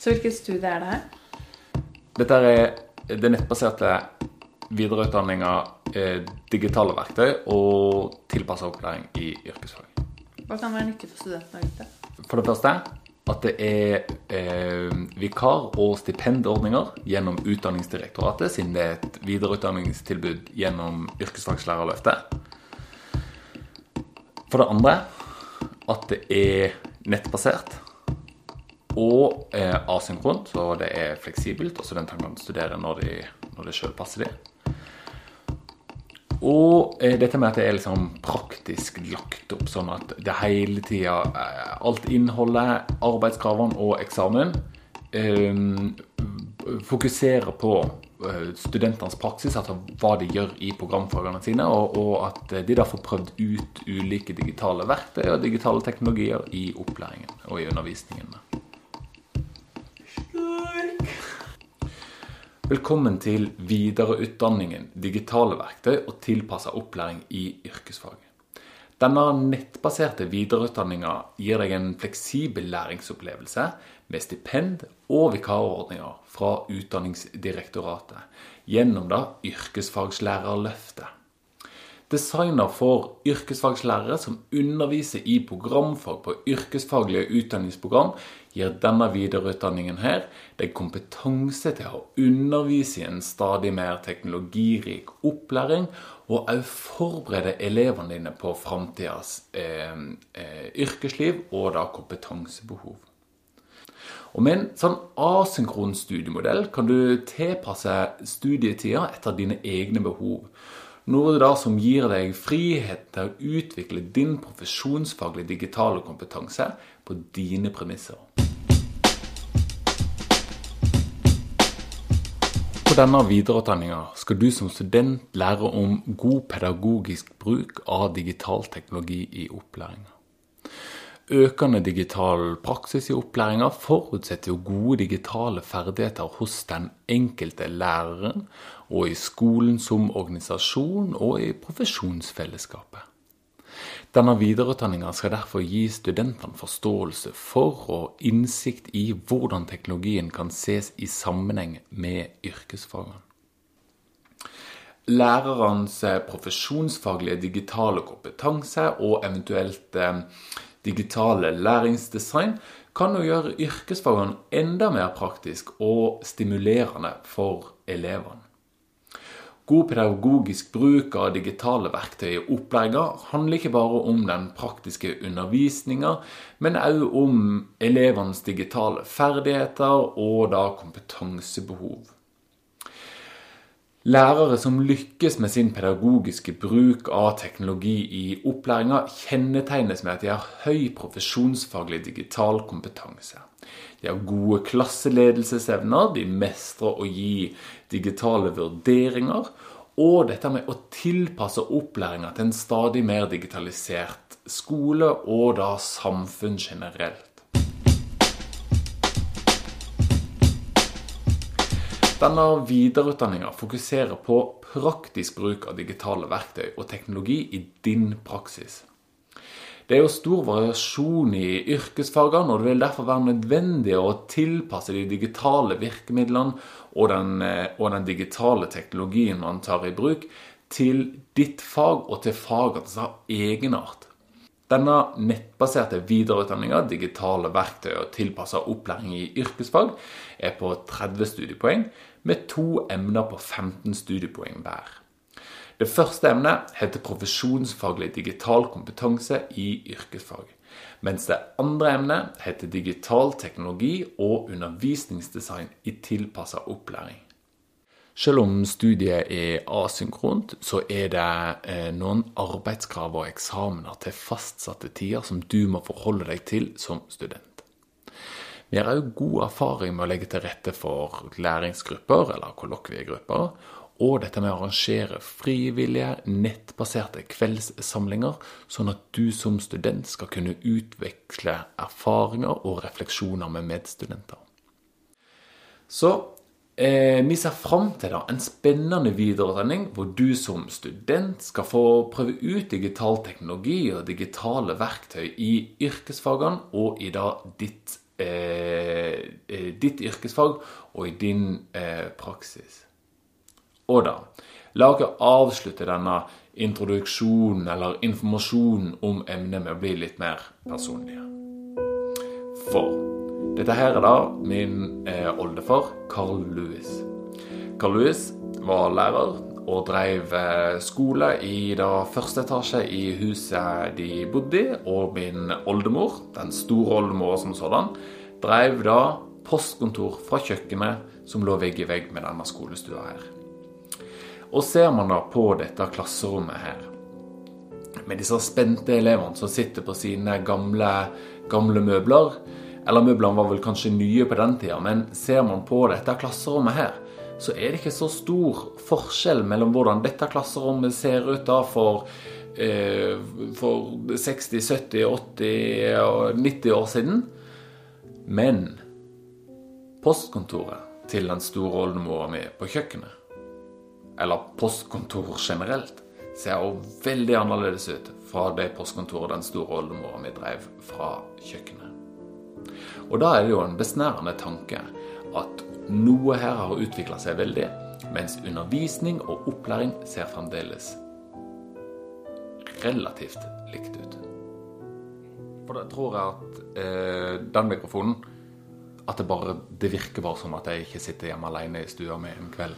Så hvilket studie er det her? Dette er det nettbaserte videreutdanninga eh, digitale verktøy og tilpassa opplæring i yrkesfag. Hva kan være nyttig for studentene vite? For det første at det er eh, vikar- og stipendordninger gjennom Utdanningsdirektoratet, siden det er et videreutdanningstilbud gjennom Yrkesfagslærerløftet. For det andre at det er nettbasert og eh, asynkront, så det er fleksibelt, og studentene kan studere når, de, når det sjøl passer dem. Og eh, dette med at det er liksom praktisk lagt opp, sånn at det hele tida eh, Alt innholdet, arbeidskravene og eksamen fokuserer på studentenes praksis, altså hva de gjør i programfagene sine, og, og at de da får prøvd ut ulike digitale verktøy og digitale teknologier i opplæringen og i undervisningen. Velkommen til videreutdanningen digitale verktøy og tilpassa opplæring i yrkesfag. Denne nettbaserte videreutdanninga gir deg en fleksibel læringsopplevelse med stipend og vikarordninger fra Utdanningsdirektoratet gjennom da Yrkesfagslærerløftet. Designer for yrkesfagslærere som underviser i programfag på yrkesfaglige utdanningsprogram, gir denne videreutdanningen her deg kompetanse til å undervise i en stadig mer teknologirik opplæring, og òg forberede elevene dine på framtidas eh, eh, yrkesliv og da kompetansebehov. Og Med en sånn asynkron studiemodell kan du tilpasse studietida etter dine egne behov. Noe da som gir deg frihet til å utvikle din profesjonsfaglige digitale kompetanse på dine premisser. På denne videreutdanninga skal du som student lære om god pedagogisk bruk av digital teknologi i opplæringa. Økende digital praksis i opplæringa forutsetter jo gode digitale ferdigheter hos den enkelte læreren, og i skolen som organisasjon og i profesjonsfellesskapet. Denne videreutdanninga skal derfor gi studentene forståelse for og innsikt i hvordan teknologien kan ses i sammenheng med yrkesfagene. Lærerens profesjonsfaglige digitale kompetanse og eventuelt digitale læringsdesign kan jo gjøre yrkesfagene enda mer praktisk og stimulerende for elevene. God pedagogisk bruk av digitale verktøy i opplegget handler ikke bare om den praktiske undervisninga, men òg om elevenes digitale ferdigheter og da kompetansebehov. Lærere som lykkes med sin pedagogiske bruk av teknologi i opplæringa, kjennetegnes med at de har høy profesjonsfaglig digital kompetanse. De har gode klasseledelsesevner, de mestrer å gi digitale vurderinger, og dette med å tilpasse opplæringa til en stadig mer digitalisert skole og da samfunn generelt. Denne videreutdanninger fokuserer på praktisk bruk av digitale verktøy og teknologi i din praksis. Det er jo stor variasjon i yrkesfagene, og det vil derfor være nødvendig å tilpasse de digitale virkemidlene og den, og den digitale teknologien man tar i bruk, til ditt fag og til fagets egenart. Denne nettbaserte videreutdanninga, digitale verktøy og tilpassa opplæring i yrkesfag, er på 30 studiepoeng, med to emner på 15 studiepoeng hver. Det første emnet heter profesjonsfaglig digital kompetanse i yrkesfag. Mens det andre emnet heter digital teknologi og undervisningsdesign i tilpassa opplæring. Selv om studiet er asynkront, så er det eh, noen arbeidskrav og eksamener til fastsatte tider som du må forholde deg til som student. Vi har òg god erfaring med å legge til rette for læringsgrupper eller kollokviegrupper, og dette med å arrangere frivillige, nettbaserte kveldssamlinger, sånn at du som student skal kunne utveksle erfaringer og refleksjoner med medstudenter. Så Eh, vi ser fram til da, en spennende videreutdanning hvor du som student skal få prøve ut digital teknologi og digitale verktøy i yrkesfagene og i da ditt, eh, eh ditt yrkesfag og i din eh, praksis. Og da, la oss avslutte denne introduksjonen eller informasjonen om emnet med å bli litt mer personlige. For dette her er da min eh, oldefar, Carl Louis. Carl Louis var lærer og drev eh, skole i da første etasje i huset de bodde i. Og min oldemor, den store oldemor som sådan, drev da postkontor fra kjøkkenet som lå vegg i vegg med denne skolestua her. Og ser man da på dette klasserommet her, med disse spente elevene som sitter på sine gamle, gamle møbler Eller møblene var vel kanskje nye på den tida, men ser man på dette klasserommet her, så er det ikke så stor forskjell mellom hvordan dette klasserommet ser ut da for, eh, for 60, 70, 80 og 90 år siden. Men postkontoret til den store oldemora mi på kjøkkenet eller postkontor generelt, ser jo veldig annerledes ut fra det postkontoret den store oldemora mi drev fra kjøkkenet. Og da er det jo en besnærende tanke at noe her har utvikla seg veldig, mens undervisning og opplæring ser fremdeles relativt likt ut. For da tror jeg at eh, den mikrofonen At det bare det virker bare som at jeg ikke sitter hjemme alene i stua mi en kveld